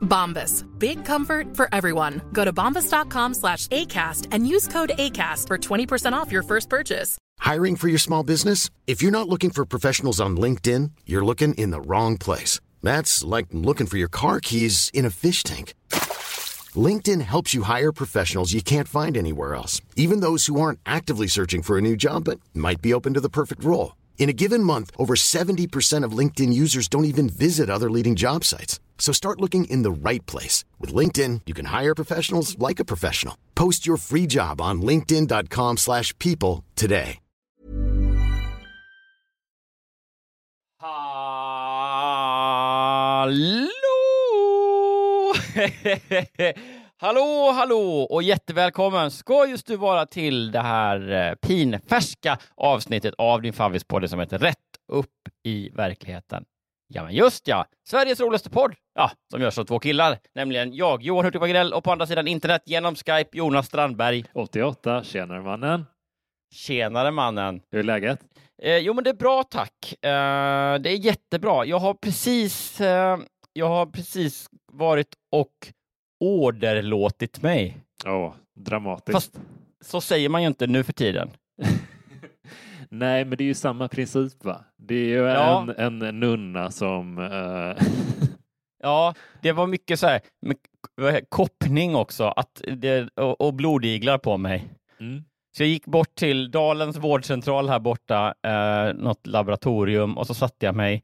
Bombas. Big comfort for everyone. Go to bombas.com slash ACAST and use code ACAST for 20% off your first purchase. Hiring for your small business? If you're not looking for professionals on LinkedIn, you're looking in the wrong place. That's like looking for your car keys in a fish tank. LinkedIn helps you hire professionals you can't find anywhere else, even those who aren't actively searching for a new job but might be open to the perfect role. In a given month, over 70% of LinkedIn users don't even visit other leading job sites. So start looking in the right place. With LinkedIn, you can hire professionals like a professional. Post your free job on linkedin.com slash people today. Hallå! hallå, hallå och jättevälkommen ska just du vara till det här eh, pinfärska avsnittet av din favvispodd som heter Rätt upp i verkligheten. Ja, men just ja, Sveriges roligaste podd. Ja, som görs av två killar, nämligen jag, Johan Hurtig Wagrell och på andra sidan internet genom Skype, Jonas Strandberg. 88, tjenare mannen. Tjenare mannen. Hur är läget? Eh, jo, men det är bra tack. Eh, det är jättebra. Jag har precis, eh, jag har precis varit och åderlåtit mig. Ja, oh, dramatiskt. Fast så säger man ju inte nu för tiden. Nej, men det är ju samma princip va? Det är ju ja. en, en nunna som... Uh... ja, det var mycket så här med koppning också att det, och, och blodiglar på mig. Mm. Så jag gick bort till Dalens vårdcentral här borta, eh, något laboratorium och så satte jag mig.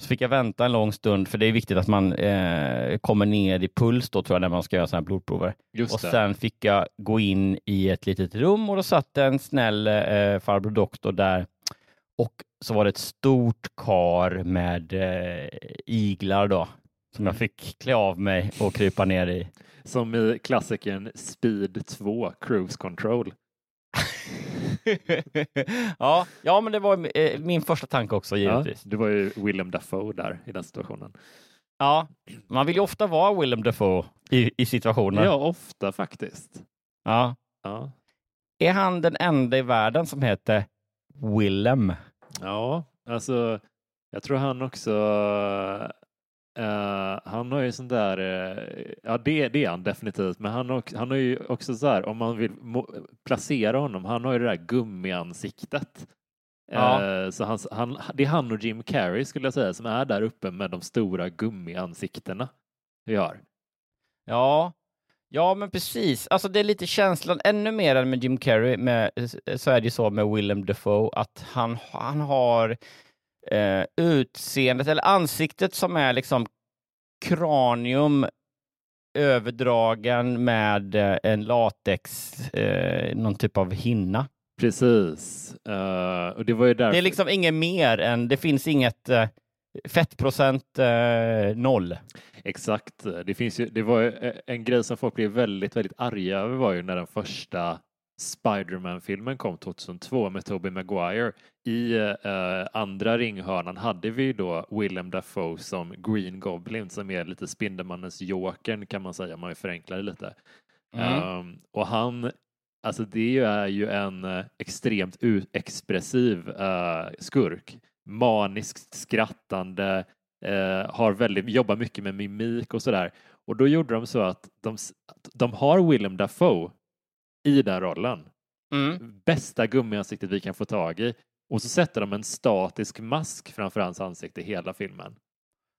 Så fick jag vänta en lång stund för det är viktigt att man eh, kommer ner i puls då tror jag när man ska göra sådana här blodprover. Just och sen fick jag gå in i ett litet rum och då satt en snäll eh, farbror doktor där och så var det ett stort kar med eh, iglar då som jag fick klä av mig och krypa ner i. Som i klassikern Speed 2, Cruise Control. ja, ja, men det var eh, min första tanke också givetvis. Ja, du var ju Willem Dafoe där i den situationen. Ja, man vill ju ofta vara Willem Dafoe i, i situationer. Ja, ofta faktiskt. Ja. ja. Är han den enda i världen som heter Willem? Ja, alltså jag tror han också Uh, han har ju sån där, uh, ja det, det är han definitivt, men han, har, han har ju också så här, om man vill placera honom, han har ju det där gummiansiktet. Ja. Uh, så han, han, det är han och Jim Carrey skulle jag säga som är där uppe med de stora gummiansiktena vi har. Ja, ja men precis. Alltså det är lite känslan, ännu mer än med Jim Carrey, med, så är det ju så med Willem Dafoe att han, han har eh, utseendet eller ansiktet som är liksom kranium överdragen med eh, en latex, eh, någon typ av hinna. Precis. Uh, och det var ju därför... Det är liksom inget mer än, det finns inget uh, fettprocent uh, noll. Exakt. Det, finns ju, det var en grej som folk blev väldigt, väldigt arga över var ju när den första Spiderman-filmen kom 2002 med Tobey Maguire. I eh, andra ringhörnan hade vi då Willem Dafoe som Green Goblin som är lite Spindelmannens Jokern kan man säga om man förenklar det lite. Mm. Um, och han, alltså det är ju en eh, extremt expressiv uh, skurk. Maniskt skrattande, uh, har väldigt, jobbar mycket med mimik och sådär. Och då gjorde de så att de, de har Willem Dafoe i den rollen. Mm. Bästa gummiansiktet vi kan få tag i. Och så sätter de en statisk mask framför hans ansikte hela filmen.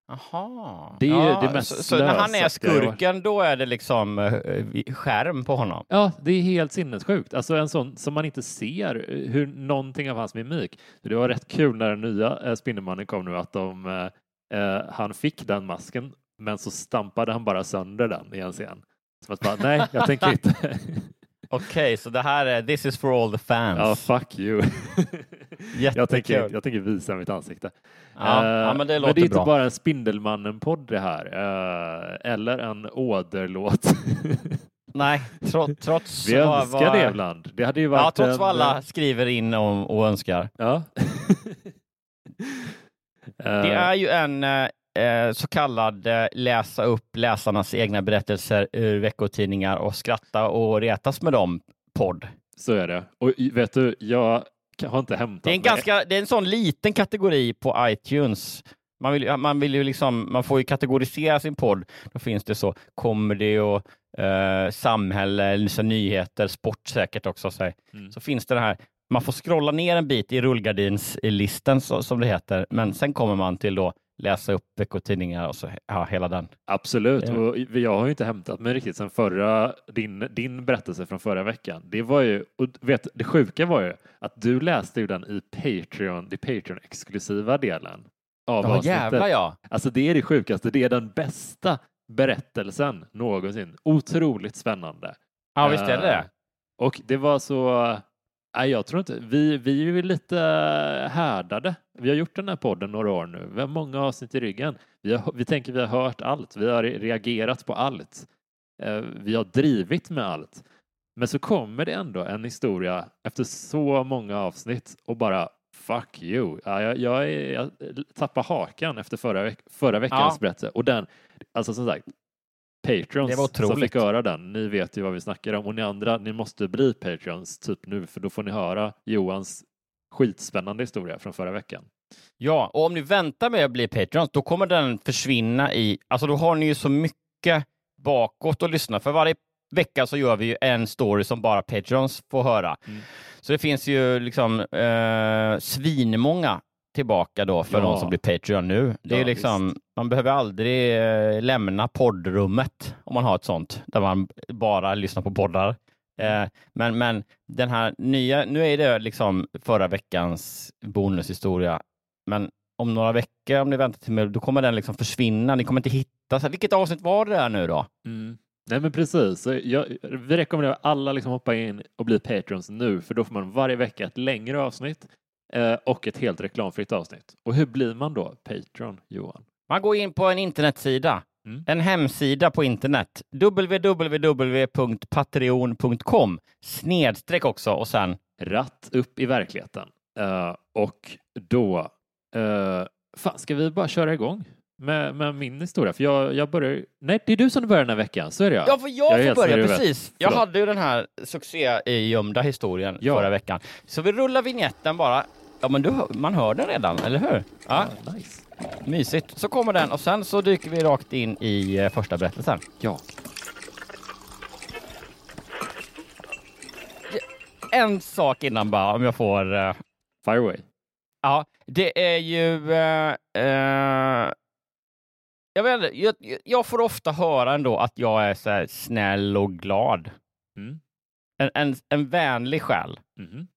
Jaha. Det är det mest så, så när han är skurken, då är det liksom eh, skärm på honom? Ja, det är helt sinnessjukt. Alltså en sån som man inte ser eh, hur någonting av hans mimik. Det var rätt kul när den nya eh, Spindelmannen kom nu att de, eh, han fick den masken men så stampade han bara sönder den i en scen. Som att bara, nej, jag tänker inte. Okej, så det här är This is for all the fans. ja, fuck you. jag, tänker, jag tänker visa mitt ansikte. Ja, Eh, ja, men det men låter det är inte bra. bara en Spindelmannen-podd det här. eh, eller en åderlåt. Nej, tro, trots Vi önskar vad- det ibland. Det hade ju varit Ja, trots en, vad alla eh, skriver in om och önskar. Ja. Det Eh, är ju en eh, så kallad eh, läsa upp läsarnas egna berättelser ur veckotidningar och skratta och retas med dem podd. Så är det. Och vet du, jag har inte hämtat Det är en, mig- ganska, det är en sån liten kategori på iTunes. Man, vill, man, vill ju liksom, man får ju kategorisera sin podd. Då finns det så comedy och eh, samhälle, liksom nyheter, sport säkert också. Så. Mm. så finns det det här, man får scrolla ner en bit i rullgardinslistan så, som det heter, men sen kommer man till då läsa upp veckotidningar och så ja, hela den. Absolut, och jag har ju inte hämtat mig riktigt sen förra, din, din berättelse från förra veckan. Det var ju, och vet, det sjuka var ju att du läste ju den i Patreon, den Patreon-exklusiva delen av Ja, avsnittet. jävlar ja. Alltså det är det sjukaste, det är den bästa berättelsen någonsin. Otroligt spännande. Ja, visst är det. Eh, Och det var så, nej jag tror inte, vi, vi är ju lite härdade. Vi har gjort den här podden några år nu, vi har många avsnitt i ryggen. Vi, har, vi tänker vi har hört allt, vi har reagerat på allt. Eh, Vi har drivit med allt. Men så kommer det ändå en historia efter så många avsnitt och bara fuck you. Ja, jag, jag, jag tappar hakan efter förra, veck, förra veckans Ja. berättelse. Och den, alltså som sagt, Patrons Det var som otroligt. fick höra den, ni vet ju vad vi snackar om. Och ni andra, ni måste bli Patrons typ nu för då får ni höra Johans skitspännande historia från förra veckan. Ja, och om ni väntar med att bli Patreons, då kommer den försvinna i... Alltså då har ni ju så mycket bakåt att lyssna. För varje vecka så gör vi ju en story som bara Patreons får höra. Mm. Så det finns ju liksom eh, svinmånga tillbaka då för Ja. de som blir Patreon nu. Det är Ja, liksom, man behöver aldrig eh, lämna poddrummet om man har ett sånt, där man bara lyssnar på poddar. Mm. Eh, men, men den här nya, nu är det liksom förra veckans bonushistoria, men om några veckor, om ni väntar till mig, då kommer den liksom försvinna. Ni kommer inte hitta, så här, vilket avsnitt var det där nu då? Nej men precis, jag, vi rekommenderar alla liksom hoppa in och bli Patrons nu för då får man varje vecka ett längre avsnitt och ett helt reklamfritt avsnitt. Och hur blir man då Patron, Johan? Man går in på en internetsida, Mm. en hemsida på internet, www.patreon.com, snedstreck också och sen Ratt upp i verkligheten. Eh, och då, uh, fan ska vi bara köra igång med, med min historia? För jag, jag börjar, nej det är du som börjar den här veckan, så är det ja. Ja, för jag, är får börja, precis. Jag hade ju den här succégömda historien Ja. förra veckan. Så vi rullar vignetten bara. Ja, men du, man hör den redan, eller hur? Ja, Ah, nice. mysigt. Så kommer den och sen så dyker vi rakt in i eh, första berättelsen. Ja. En sak innan bara, om jag får... eh, Fireway. Ja, det är ju... eh, eh, jag, vet, jag, jag får ofta höra ändå att jag är så här snäll och glad. Mm. En, en, en vänlig själ. Mhm.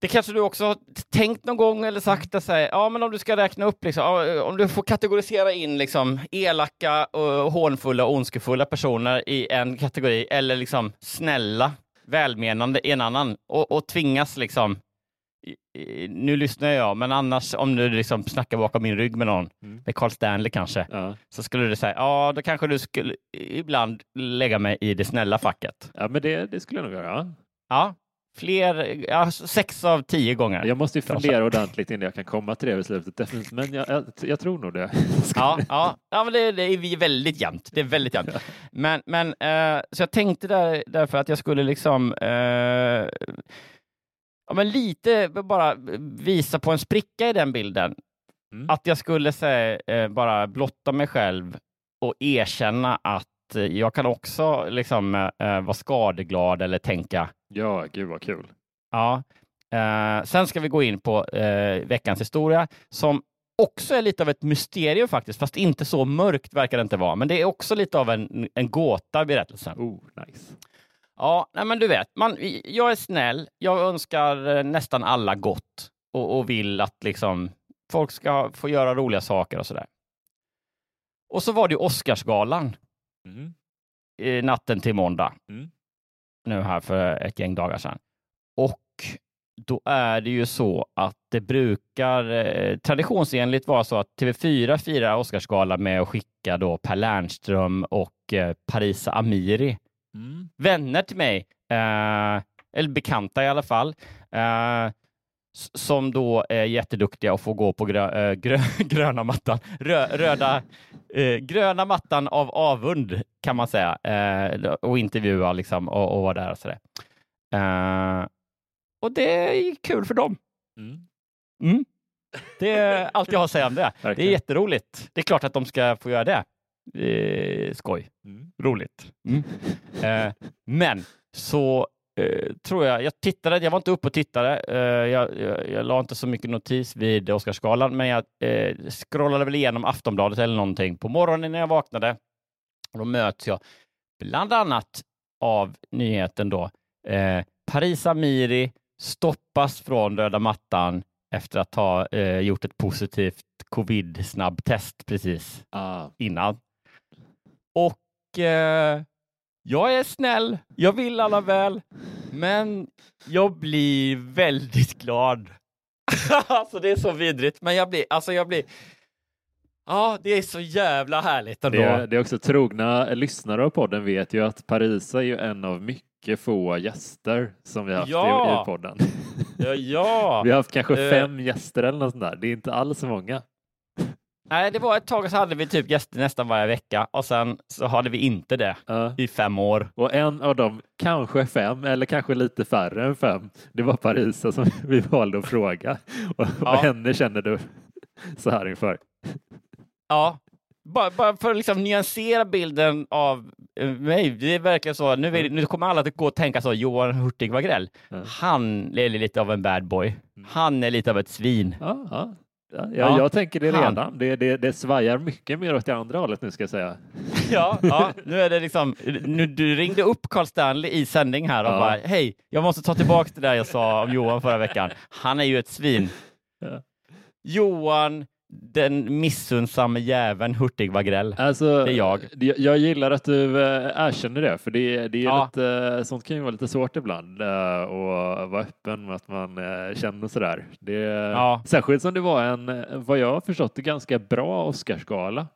Det kanske du också har tänkt någon gång eller sagt så här, ja men om du ska räkna upp liksom, om du får kategorisera in liksom elaka, och hånfulla och ondskefulla personer i en kategori eller liksom snälla, välmenande i en annan och, och tvingas liksom nu lyssnar jag, men annars om du liksom snackar bakom min rygg med någon, Mm. med Carl Stanley kanske, Ja. så skulle du säga, ja då kanske du skulle ibland lägga mig i det snälla facket. ja, men det, det skulle jag nog göra. Ja, fler, ja, sex av tio gånger. Jag måste ju fundera ordentligt innan jag kan komma till det beslutet. definitivt. Men jag, jag, jag tror nog det. Ja, ja, ja men det, det är väldigt jämnt. Det är väldigt jämnt. Men, men eh, så jag tänkte där, därför att jag skulle liksom eh, ja, men lite bara visa på en spricka i den bilden. Mm. Att jag skulle säga, eh, bara blotta mig själv och erkänna att jag kan också liksom eh, vara skadeglad eller tänka Ja, gud vad kul. Ja. Eh, sen ska vi gå in på eh, veckans historia som också är lite av ett mysterium faktiskt, fast inte så mörkt verkar det inte vara. Men det är också lite av en, en gåta berättelsen. Oh, nice. Ja, nej men du vet, man, jag är snäll. Jag önskar eh, nästan alla gott och, och vill att liksom folk ska få göra roliga saker och sådär. Och så var det Oscarsgalan Mm. i natten till måndag. Mm. Nu här för ett gäng dagar sedan. Och då är det ju så att det brukar eh, traditionsenligt vara så att TV4 firar Oscarsgala med att skicka då Per Lernström och eh, Parisa Amiri Mm. vänner till mig, eh, eller bekanta i alla fall, eh, som då är jätteduktiga och får gå på grö, eh, grö, gröna mattan, Rö, röda, eh, gröna mattan av avund kan man säga, eh, och intervjua liksom och, och vara där och sådär. Eh, och det är kul för dem. Mm. Mm. Det är allt jag har att säga om det. Det är Verkligen. jätteroligt. Det är klart att de ska få göra det. Eh, skoj. Mm. Roligt. Mm. Eh, men så eh, tror jag, jag tittade, jag var inte uppe och tittade. Eh, jag, jag, jag la inte så mycket notis vid Oscarsgalan, men jag eh, scrollade väl igenom Aftonbladet eller någonting på morgonen när jag vaknade. Och då möts jag bland annat av nyheten då. Eh, Paris Amiri stoppas från röda mattan efter att ha eh, gjort ett positivt covid-snabbtest precis Ah. innan. Och eh, jag är snäll, jag vill alla väl, men jag blir väldigt glad. alltså det är så vidrigt, men jag blir, alltså jag blir, ja det är så jävla härligt ändå. Det, är, det är också trogna lyssnare av podden vet ju att Parisa är ju en av mycket få gäster som vi har haft Ja. i, i podden. Ja, ja. Vi har haft kanske Eh. fem gäster eller något sånt där. Det är inte alls så många. Nej, det var ett tag så hade vi typ gäster nästan varje vecka och sen så hade vi inte det Ja. i fem år. Och en av dem, kanske fem eller kanske lite färre än fem, det var Parisa som vi valde att fråga. Och, Ja. och henne känner du så här inför. Ja, bara, bara för att liksom nyansera bilden av eh, mig. Det är verkligen så, nu, vill, nu kommer alla att gå och tänka så, Johan Hurtig Wagrell, Ja. han är lite av en bad boy. Han är lite av ett svin. Ja, ja. Ja, Ja. Jag tänker det redan. Det, det, det svajar mycket mer åt det andra hållet nu ska jag säga. Ja, ja, nu är det liksom, nu, du ringde upp Carl Stanley i sändning här och Ja. bara, hej, jag måste ta tillbaka det där jag sa om Johan förra veckan. Han är ju ett svin. Ja. Johan, den missunnsamme jäveln Hurtig Wagrell. Alltså, Det är jag. Jag gillar att du äh, erkänner det, för det, det är Ja. lite, sånt kan ju vara lite svårt ibland äh, och vara öppen med att man känner sådär. Det, Ja. Särskilt som det var en, eh, vad jag har förstått, ganska bra Oscarsgala.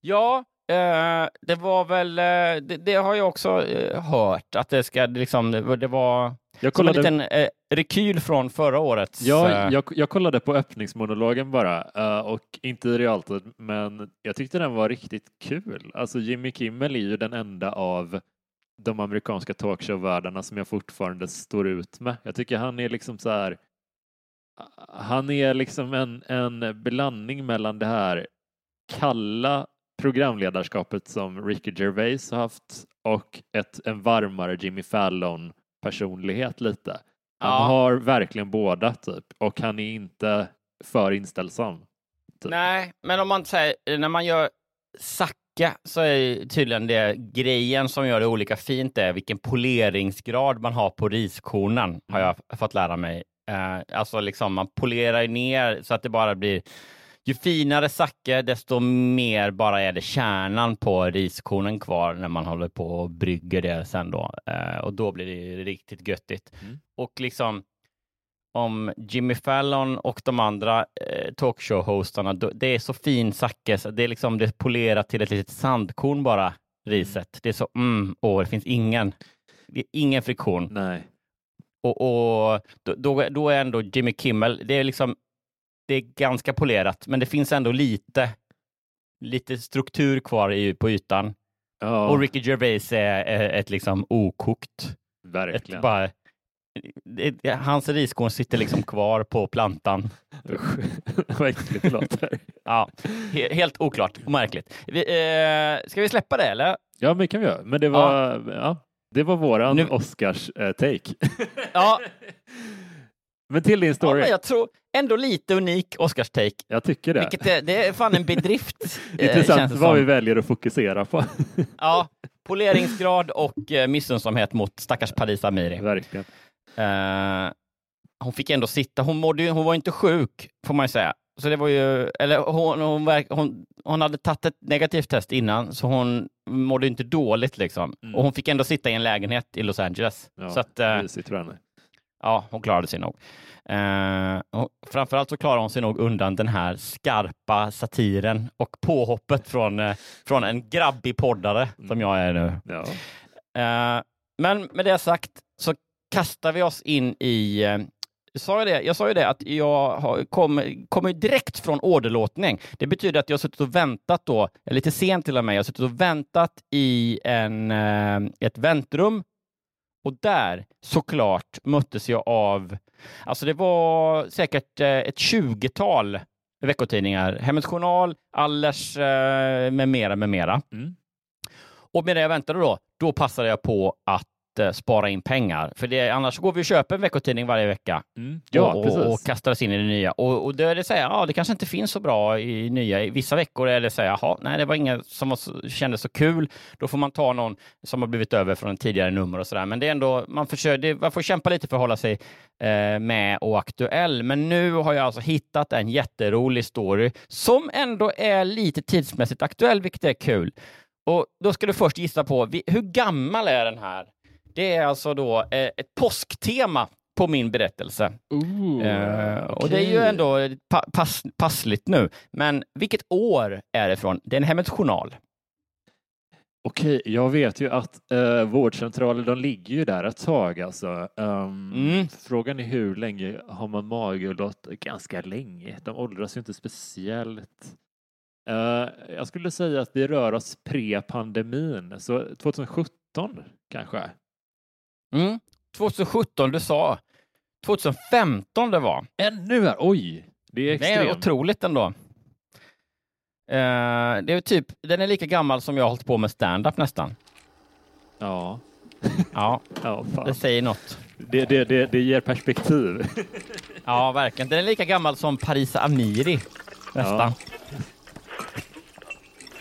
Ja, eh, det var väl, eh, det, det har jag också eh, hört, att det ska liksom, det var, Jag som en kollade, liten eh, rekyl från förra årets. ja, eh, jag, jag kollade på öppningsmonologen bara äh, och inte i realtid, men jag tyckte den var riktigt kul. Alltså Jimmy Kimmel är ju den enda av de amerikanska talkshow-världarna som jag fortfarande står ut med. Jag tycker han är liksom så här han är liksom en, en blandning mellan det här kalla programledarskapet som Ricky Gervais har haft och ett, en varmare Jimmy Fallon personlighet lite. Han Ja. har verkligen båda typ och han är inte för inställsam. Typ. Nej, men om man säger, när man gör sacka så är tydligen det grejen som gör det olika fint är vilken poleringsgrad man har på riskornen, har jag f- fått lära mig. Eh, alltså liksom man polerar ner så att det bara blir ju finare sacke, desto mer bara är det kärnan på riskornen kvar när man håller på och brygger det sen då. Eh, och då blir det riktigt göttigt. Mm. Och liksom om Jimmy Fallon och de andra eh, talkshow-hostarna, det är så fin sacke, så det är liksom det är polerat till ett litet sandkorn bara, riset. Det är så, mm, åh, det finns ingen, det är ingen friktion. Nej. Och, och då, då, då är ändå Jimmy Kimmel, det är liksom, det är ganska polerat, men det finns ändå lite, lite struktur kvar i, på ytan. Ja, Och Ricky Gervais är, är ett liksom okokt, ett verkligen. bara, det, hans riskorn sitter liksom kvar på plantan. Usch, vad äckligt det låter. Ja, he, helt oklart och märkligt. Vi, eh, ska vi släppa det eller? Ja, men kan vi göra. Men det var, ja. det var våran Nu- Oscars eh. Ja, men till din ja story. men jag tror, ändå lite unik Oscars-take. Jag tycker det. Vilket är, det är fan en bedrift. eh, Intressant vad som. vi väljer att fokusera på. Ja, poleringsgrad och eh, missunnsamhet mot stackars Paris Amiri. Verkligen. Eh, hon fick ändå sitta. Hon, mådde, hon var inte sjuk, får man ju säga. Så det var ju, eller hon, hon, verk- hon, hon hade tagit ett negativt test innan, så hon mådde inte dåligt. liksom. Mm. Och hon fick ändå sitta i en lägenhet i Los Angeles. Ja, så att, henne. Ja, hon klarade sig nog. Eh, och framförallt så klarade hon sig nog undan den här skarpa satiren och påhoppet från, eh, från en grabbig poddare som jag är nu. Ja. Eh, men med det sagt så kastar vi oss in i eh, Sa jag, det? jag sa ju det att jag kom- kommer ju direkt från åderlåtning. Det betyder att jag har suttit och väntat då, lite sent till och med, jag har suttit och väntat i en, eh, ett väntrum och där såklart möttes jag av, alltså det var säkert eh, ett tjugotal veckotidningar, Hemmets Journal, Allers eh, med mera, med mera. Mm. Och medan jag väntade då, då passade jag på att eh, spara in pengar. För det, annars går vi och köper en veckotidning varje vecka Mm. Ja, och, och, och kastar oss in i det nya. Och, och då är det så här, ja, det kanske inte finns så bra i nya. I vissa veckor är det så här, jaha, nej, det var inget som var kändes så kul. Då får man ta någon som har blivit över från en tidigare nummer och så där. Men det är ändå, man, försöker, det, man får kämpa lite för att hålla sig eh, med och aktuell. Men nu har jag alltså hittat en jätterolig story som ändå är lite tidsmässigt aktuell, vilket är kul. Och då ska du först gissa på, hur gammal är den här? Det är alltså då eh, ett påsktema på min berättelse. Ooh, Eh, och det är ju ändå pa pass passligt nu. Men vilket år är det från? Det är en Hemmets Journal. Okej, jag vet ju att uh, vårdcentraler, de ligger ju där ett tag alltså. Ehm, Mm. Frågan är hur länge har man låt ganska länge. De åldras ju inte speciellt. Eh, jag skulle säga att vi rör oss pre-pandemin, så 2017 kanske. Mm. 2017 du sa. 2015 det var. Ännu här, oj! Det är Det är extremt. otroligt ändå. Eh, det är typ, den är lika gammal som jag har hållit på med stand-up nästan. Ja, Ja, ja fan. det säger något. Det, det, det, det ger perspektiv. Ja, verkligen. Den är lika gammal som Parisa Amiri. Nästan.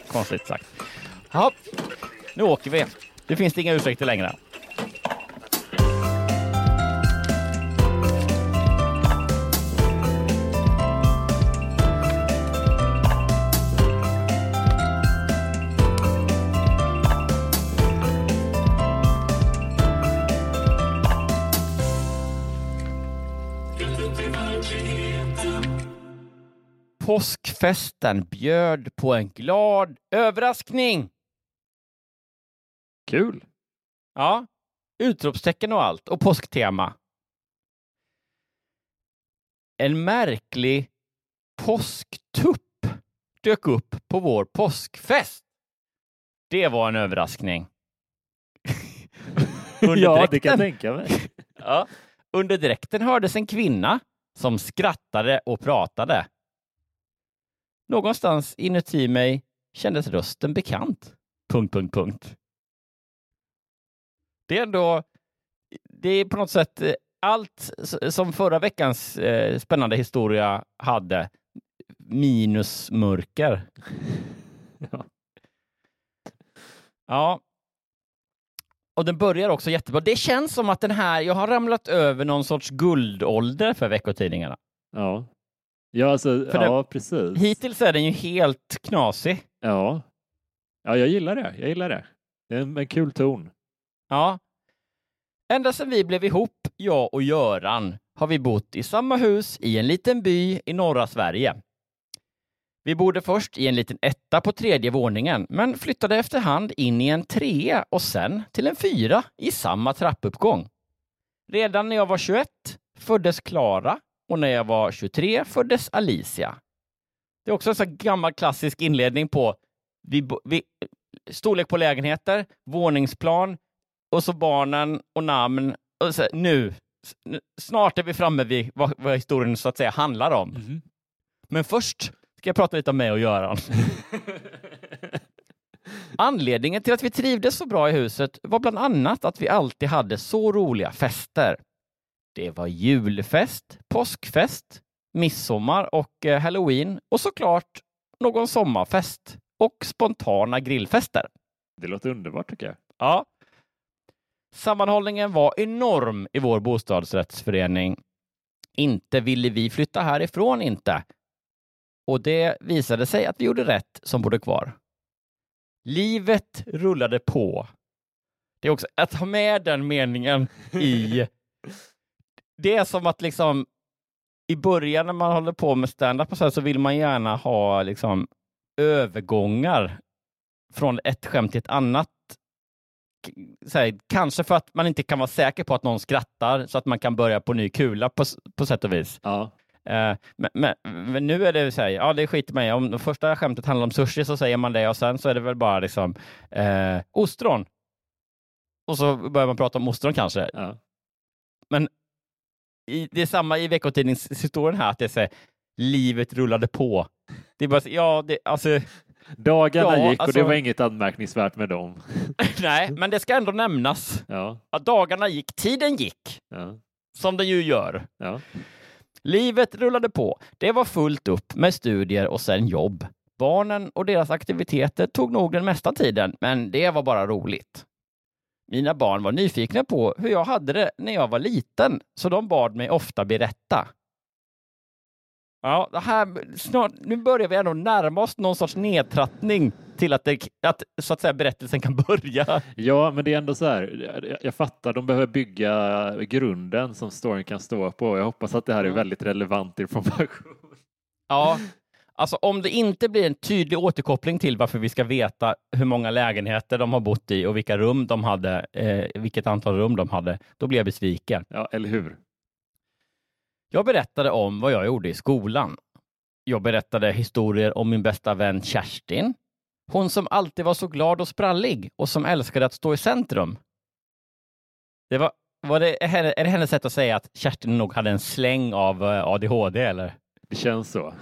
Konstigt sagt. Ja, nu åker vi. Det finns inga ursäkter längre. Påskfesten bjöd på en glad överraskning. Kul! Ja, utropstecken och allt och påsktema. En märklig påsktupp dök upp på vår påskfest. Det var en överraskning. Under ja, det kan jag tänka mig. Ja. Under dräkten hördes en kvinna som skrattade och pratade. Någonstans inuti mig kändes rösten bekant. Punkt, punkt, punkt. Det är ändå, det är på något sätt eh, allt som förra veckans eh, spännande historia hade, minus mörker. Ja. Ja. Och den börjar också jättebra. Det känns som att den här, jag har ramlat över någon sorts guldålder för veckotidningarna. Ja, ja, alltså, För det- ja precis. Hittills är den ju helt knasig. Ja. ja, jag gillar det. Jag gillar det. Det är en, en kul ton. Ja. Ända sedan vi blev ihop, jag och Göran, har vi bott i samma hus i en liten by i norra Sverige. Vi bodde först i en liten etta på tredje våningen, men flyttade efterhand in i en trea och sen till en fyra i samma trappuppgång. Redan när jag var 21 föddes Klara och när jag var 23 föddes Alicia. Det är också en sån gammal klassisk inledning på vi, vi, storlek på lägenheter, våningsplan och så barnen och namn. Och så, nu, snart är vi framme vid vad, vad historien så att säga handlar om. Men först ska jag prata lite om mig och Göran. Anledningen till att vi trivdes så bra i huset var bland annat att vi alltid hade så roliga fester. Det var julfest, påskfest, midsommar och eh, halloween och såklart någon sommarfest och spontana grillfester. Det låter underbart tycker jag. Ja. Sammanhållningen var enorm i vår bostadsrättsförening. Inte ville vi flytta härifrån inte. Och det visade sig att vi gjorde rätt som bodde kvar. Livet rullade på. Det är också att ha med den meningen i... Det är som att liksom i början när man håller på med stand-up så, så vill man gärna ha liksom övergångar från ett skämt till ett annat. Här, kanske för att man inte kan vara säker på att någon skrattar så att man kan börja på ny kula på, på sätt och vis. Ja. Uh, men, men, men, nu är det så här, ja det skiter man i. Om det första skämtet handlar om sushi så säger man det och sen så är det väl bara liksom uh, ostron. Och så börjar man prata om ostron kanske. Ja. Men i, det är samma i veckotidningshistorien här, att det är så här, livet rullade på. Det är bara, ja, det, alltså, Dagarna Ja, gick och alltså- det var inget anmärkningsvärt med dem. nej, men det ska ändå nämnas. Ja, Att dagarna gick, tiden gick, ja, som den ju gör. Livet rullade på. Det var fullt upp med studier och sen jobb. Barnen och deras aktiviteter tog nog den mesta tiden, men det var bara roligt. Mina barn var nyfikna på hur jag hade det när jag var liten, så de bad mig ofta berätta. Ja, det här, snart, nu börjar vi ändå närma oss någon sorts nedtrattning till att, det, att så att säga, berättelsen kan börja. ja, men det är ändå så här. Jag, jag fattar, de behöver bygga grunden som storyn kan stå på. Jag hoppas att det här är väldigt relevant information. Ja, alltså om det inte blir en tydlig återkoppling till varför vi ska veta hur många lägenheter de har bott i och vilka rum de hade, eh, vilket antal rum de hade, då blir jag besviken. Ja, eller hur? Jag berättade om vad jag gjorde i skolan. Jag berättade historier om min bästa vän Kerstin. Hon som alltid var så glad och sprallig och som älskade att stå i centrum. Det var, var det, är det hennes sätt att säga att Kerstin nog hade en släng av eh, ADHD eller? Det känns så.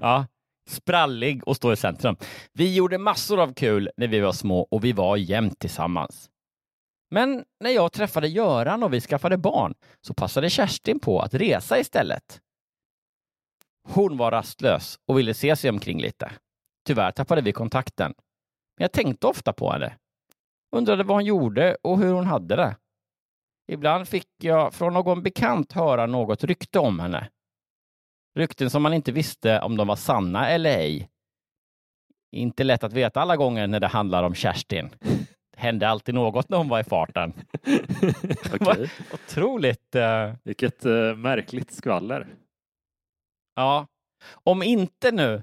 Ja, sprallig och stå i centrum. Vi gjorde massor av kul när vi var små och vi var jämt tillsammans. Men när jag träffade Göran och vi skaffade barn så passade Kerstin på att resa istället. Hon var rastlös och ville se sig omkring lite. Tyvärr tappade vi kontakten. Men jag tänkte ofta på henne. Undrade vad hon gjorde och hur hon hade det. Ibland fick jag från någon bekant höra något rykte om henne. Rykten som man inte visste om de var sanna eller ej. Inte lätt att veta alla gånger när det handlar om Kerstin. Det hände alltid något när hon var i farten. Okej. Otroligt. eh, Vilket eh, märkligt skvaller. ja. Om inte nu,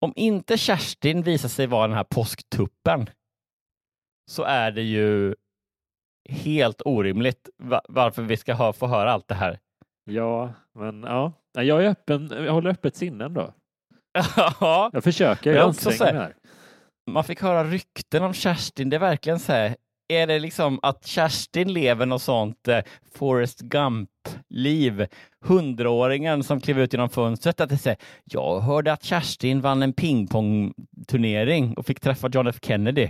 om inte Kerstin visar sig vara den här påsktuppen så är det ju helt orimligt va- varför vi ska få höra allt det här. Ja, men ja. Nej, Jag är öppen. Jag håller öppet sinne ändå. ja, Jag försöker. Jag Jag anstränger mig här. man fick höra rykten om Kerstin. Det är verkligen så här, är det liksom att Kerstin lever något sånt eh, Forrest Gump-liv? Hundraåringen som klev ut genom fönstret. Att det säger, jag hörde att Kerstin vann en pingpongturnering och fick träffa John F Kennedy.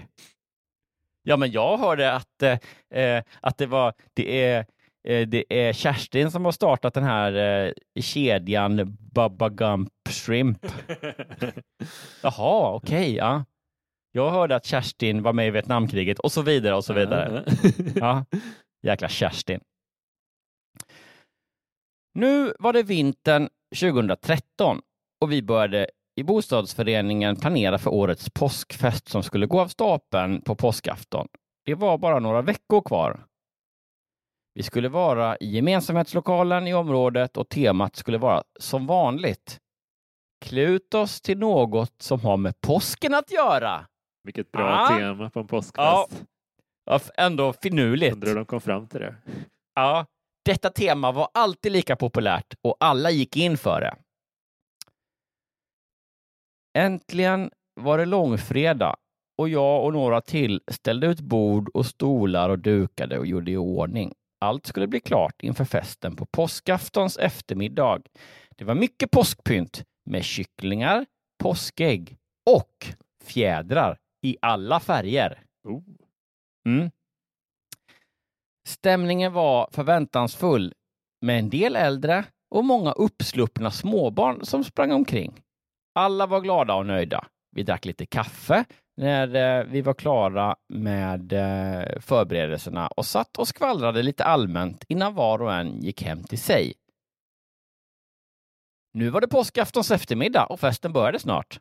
Ja, men jag hörde att, eh, eh, att det var, det är, det är Kerstin som har startat den här eh, kedjan Bubba Gump Shrimp. Jaha, okej, ja. Jag hörde att Kerstin var med i Vietnamkriget och så vidare och så vidare. Ja, jäkla Kerstin. Nu var det vintern 2013 och vi började i bostadsföreningen planera för årets påskfest som skulle gå av stapeln på påskafton. Det var bara några veckor kvar. Vi skulle vara i gemensamhetslokalen i området och temat skulle vara som vanligt. Klä ut oss till något som har med påsken att göra. Vilket bra Ah. tema på en påskfest. Ja. Ändå finurligt. Undrar hur de kom fram till det. Ja, detta tema var alltid lika populärt och alla gick in för det. Äntligen var det långfredag och jag och några till ställde ut bord och stolar och dukade och gjorde i ordning. Allt skulle bli klart inför festen på påskaftons eftermiddag. Det var mycket påskpynt med kycklingar, påskägg och fjädrar i alla färger. Oh. Mm. Stämningen var förväntansfull med en del äldre och många uppsluppna småbarn som sprang omkring. Alla var glada och nöjda. Vi drack lite kaffe när eh, vi var klara med eh, förberedelserna och satt och skvallrade lite allmänt innan var och en gick hem till sig. Nu var det påskaftons eftermiddag och festen började snart.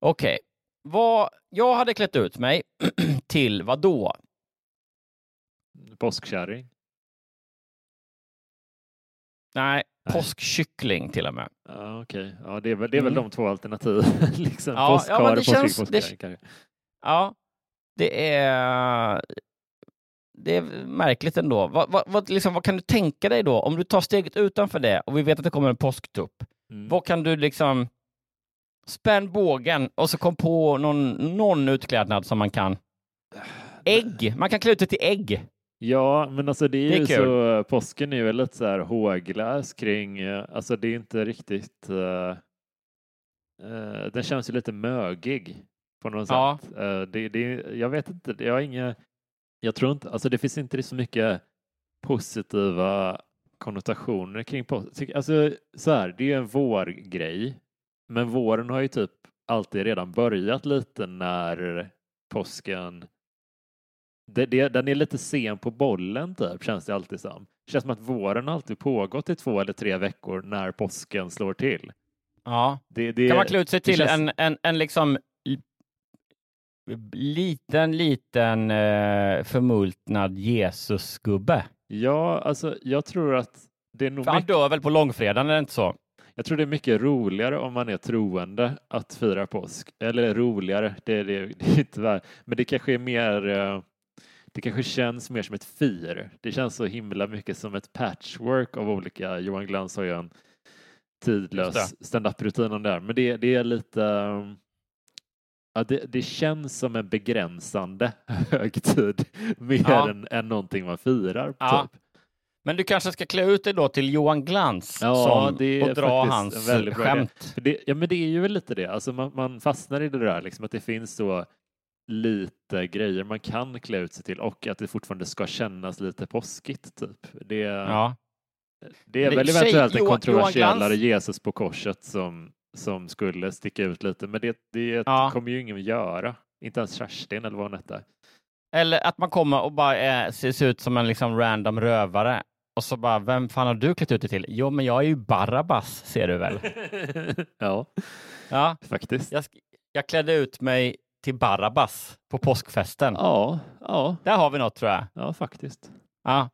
Okej, okay. jag hade klätt ut mig till vad då? Påskkärring. Nej, Nej. påskkyckling till och med. Ja, okej. Ja, det är väl, det är väl Mm. de två alternativen. liksom. Ja, Påskhare, ja, påskyckling, känns- det-. Ja, det är, det är märkligt ändå. Vad, vad, vad, liksom, vad kan du tänka dig då? Om du tar steget utanför det och vi vet att det kommer en påsktupp. Mm. Vad kan du liksom spänn bågen och så kom på någon, någon utklädnad som man kan. Ägg! Man kan klä ut det till ägg. Ja, men alltså det är, Det är ju kul. så, påsken är ju lite så här håglas kring, eh, alltså det är inte riktigt, uh, den känns ju lite mögig på något Ja. sätt. Eh, det, det, jag vet inte, jag har inga, jag tror inte, alltså det finns inte så mycket positiva konnotationer kring påsk. Alltså så här, det är ju en vårgrej, men våren har ju typ alltid redan börjat lite när påsken det, det, den är lite sen på bollen typ, känns det alltid som. känns som att våren alltid pågått i två eller tre veckor när påsken slår till. Ja. Det, det, Kan man klä ut sig det till känns- en, en, en liksom liten, liten eh, förmultnad Jesusgubbe? Ja, alltså jag tror att det är nog För han mycket, dör väl på långfredagen, är det inte så? jag tror det är mycket roligare om man är troende att fira påsk. Eller roligare, det är det, det är inte värt. Men det kanske är mer eh, det kanske känns mer som ett fir. Det känns så himla mycket som ett patchwork av olika. Johan Glans har ju en tidlös stand-up-rutin om det här. Men det, det är lite Ja, det, det känns som en begränsande högtid mer Ja. än, än någonting man firar. Ja. Typ. Men du kanske ska klä ut dig då till Johan Glans Ja, som, det är och dra hans skämt. Det, ja, men det är ju lite det. Alltså man, man fastnar i det där, liksom, att det finns så lite grejer man kan klä ut sig till och att det fortfarande ska kännas lite påskigt. Typ. Det, Ja. det är Det- väl tjej- eventuellt en Johan- kontroversiellare Jesus på korset som, som skulle sticka ut lite, men det, det Ja. kommer ju ingen göra. Inte ens Kerstin eller vad hon hette. Eller att man kommer och bara är, ser ser ut som en liksom random rövare. Och så bara, vem fan har du klätt ut dig till? Jo, men jag är ju Barabbas, ser du väl? ja, Ja, faktiskt. jag, jag klädde ut mig till Barabbas på påskfesten. Ja, ja, Där har vi något tror jag. ja, faktiskt. Ja.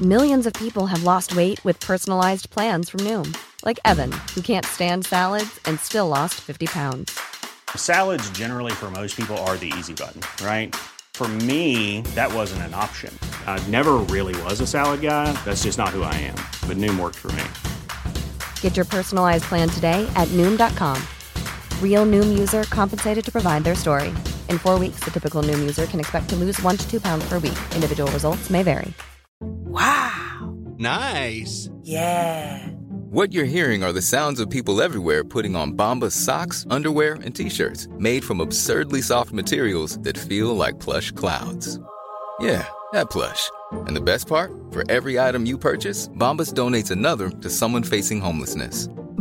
Millions of people have lost weight with personalized plans from Noom, like Evan, who can't stand salads and still lost 50 pounds. Salads, generally, for most people, are the easy button, right? For me, that wasn't an option. I never really was a salad guy. That's just not who I am. But Noom worked for me. Get your personalized plan today at Noom.com. Real Noom user compensated to provide their story. In four weeks, the typical Noom user can expect to lose one to two pounds per week. Individual results may vary. Wow! Nice. Yeah. What you're hearing are the sounds of people everywhere putting on Bombas socks, underwear, and t-shirts made from absurdly soft materials that feel like plush clouds. Yeah, that plush. And the best part? For every item you purchase, Bombas donates another to someone facing homelessness.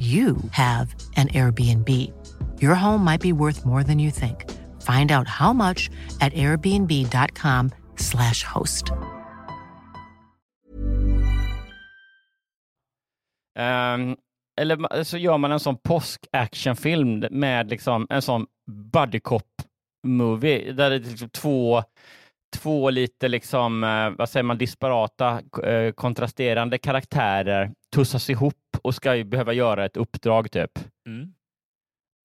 you have an Airbnb. Your home might be worth more than you think. Find out how much at airbnb.com/slash host. Um, eller så gör man en sån påsk-actionfilm med liksom en sån buddy cop-movie där det är liksom två, två lite liksom, eh, vad säger man, disparata, eh, kontrasterande karaktärer tussas ihop och ska ju behöva göra ett uppdrag typ. Mm.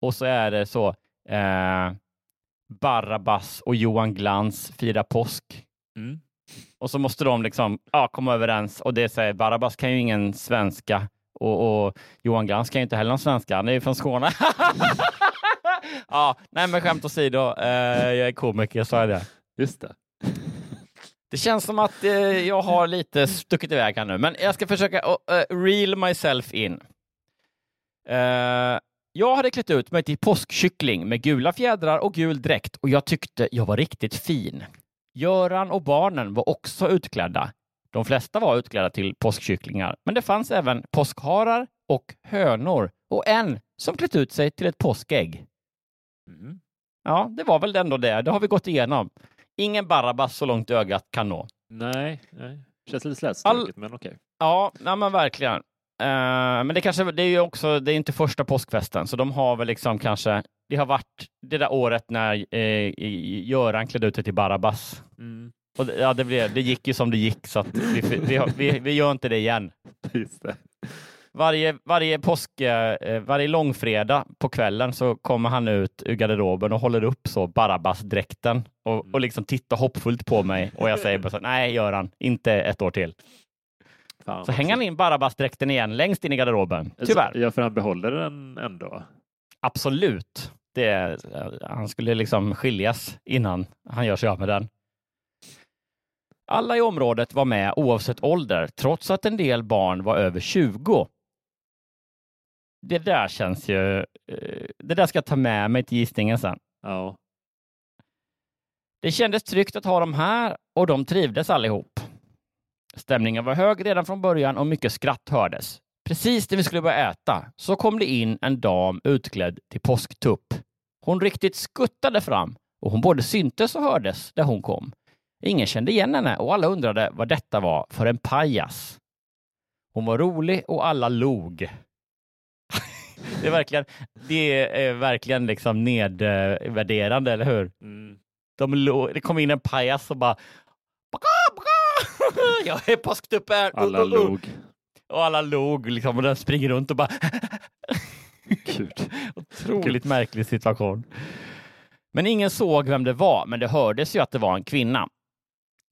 Och så är det så, eh, Barabbas och Johan Glans firar påsk. Mm. Och så måste de liksom ja, komma överens och det säger Barabbas kan ju ingen svenska och, och Johan Glans kan ju inte heller någon svenska. Han är ju från Skåne. ja, nej men skämt åsido, eh, jag är komiker, så är det. Just det. Det känns som att eh, jag har lite stuckit iväg här nu, men jag ska försöka uh, reel myself in. Eh, jag hade klätt ut mig till påskkyckling med gula fjädrar och gul dräkt och jag tyckte jag var riktigt fin. Göran och barnen var också utklädda. De flesta var utklädda till påskkycklingar, men det fanns även påskharar och hönor och en som klätt ut sig till ett påskägg. Mm. Ja, det var väl ändå det. Det har vi gått igenom. Ingen Barabbas så långt ögat kan nå. Nej, nej. Känns lite slätstruket, men okej. Ja, nej, men verkligen. Eh, men det kanske, det är ju också, det är inte första påskfesten, så de har väl liksom kanske, det har varit det där året när eh, Göran klädde ut sig till Barabbas. Mm. Och det, ja, det, blev, det gick ju som det gick, så vi, vi, vi, vi gör inte det igen. Just det. Varje, varje påsk, eh, varje långfredag på kvällen så kommer han ut ur garderoben och håller upp så Barabbas-dräkten och, och liksom tittar hoppfullt på mig och jag säger bara så, nej Göran, inte ett år till. Fan, Så hänger han in Barabbas-dräkten igen längst in i garderoben. Tyvärr. Ja, för han behåller den ändå. Absolut. Det, han skulle liksom skiljas innan han gör sig av med den. Alla i området var med oavsett ålder, trots att en del barn var över 20. Det där känns ju... eh, Det där ska jag ta med mig till gissningen sen. Ja. Det kändes tryggt att ha dem här och de trivdes allihop. Stämningen var hög redan från början och mycket skratt hördes. Precis när vi skulle börja äta så kom det in en dam utklädd till påsktupp. Hon riktigt skuttade fram och hon både syntes och hördes där hon kom. Ingen kände igen henne och alla undrade vad detta var för en pajas. Hon var rolig och alla log. Det, är verkligen, det är verkligen liksom nedvärderande, eller hur? Mm. De det kom in en pajas och bara! Jag är påsktupp här! Alla Uh, uh, uh. log. Och alla log liksom och den springer runt och bara Gud. Otroligt märklig situation. Men ingen såg vem det var, men det hördes ju att det var en kvinna.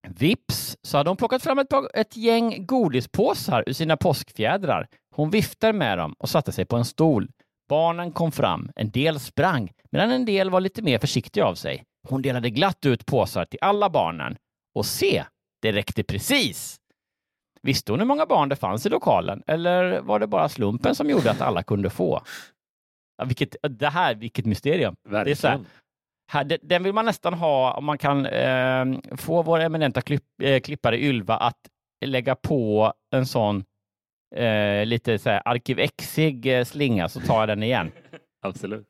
Vips så hade hon plockat fram ett, ett gäng godispåsar ur sina påskfjädrar. Hon viftade med dem och satte sig på en stol. Barnen kom fram. En del sprang, medan en del var lite mer försiktiga av sig. Hon delade glatt ut påsar till alla barnen. Och se, det räckte precis! Visste hon hur många barn det fanns i lokalen, eller var det bara slumpen som gjorde att alla kunde få? Ja, vilket, det här, vilket mysterium. Det är så här, Verkligen. här, de- den vill man nästan ha om man kan eh, få vår eminenta klipp, eh, klippare Ylva att lägga på en sån eh, lite så här arkivexig eh, slinga så tar jag den igen. Absolut.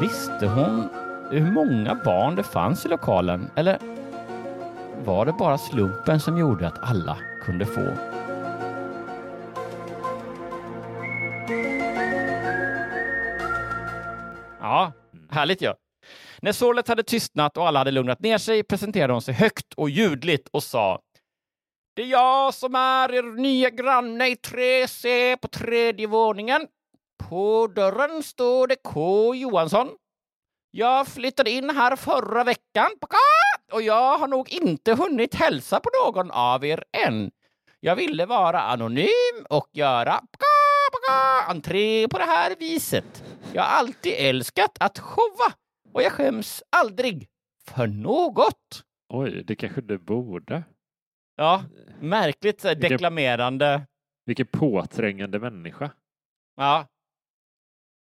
Visste hon hur många barn det fanns i lokalen? Eller var det bara slumpen som gjorde att alla kunde få? Ja, härligt ju. När sorlet hade tystnat och alla hade lugnat ner sig presenterade hon sig högt och ljudligt och sa det är jag som är er nya granne i 3C på tredje våningen. På dörren står det K Johansson. Jag flyttade in här förra veckan och jag har nog inte hunnit hälsa på någon av er än. Jag ville vara anonym och göra entré på det här viset. Jag har alltid älskat att showa och jag skäms aldrig för något. Oj, det kanske du borde. Ja, märkligt så här, Vilken- deklamerande. Vilken påträngande människa. Ja.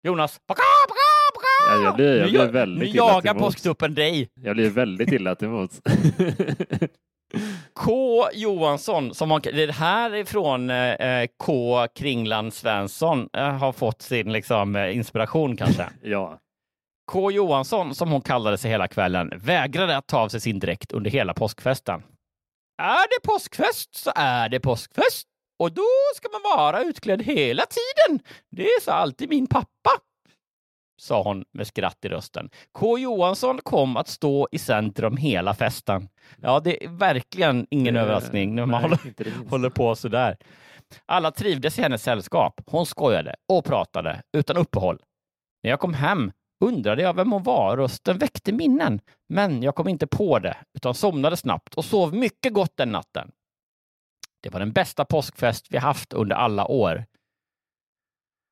Jonas. Paka, paka, Ja, jag blir, jag Nu blir jag- väldigt nu illa jagar påsktuppen dig. Jag blir väldigt illa till mots. K Johansson, som man, det här är från eh, K Kringland Svensson, eh, har fått sin liksom, eh, inspiration kanske. ja. K Johansson, som hon kallade sig hela kvällen, vägrade att ta av sig sin dräkt under hela påskfesten. Är det påskfest så är det påskfest och då ska man vara utklädd hela tiden. Det sa alltid min pappa, sa hon med skratt i rösten. K Johansson kom att stå i centrum hela festen. Ja, det är verkligen ingen Det- överraskning när man nej, håller, håller på så där. Alla trivdes i hennes sällskap. Hon skojade och pratade utan uppehåll. När jag kom hem undrade jag vem hon var. Rösten väckte minnen, men jag kom inte på det utan somnade snabbt och sov mycket gott den natten. Det var den bästa påskfest vi haft under alla år.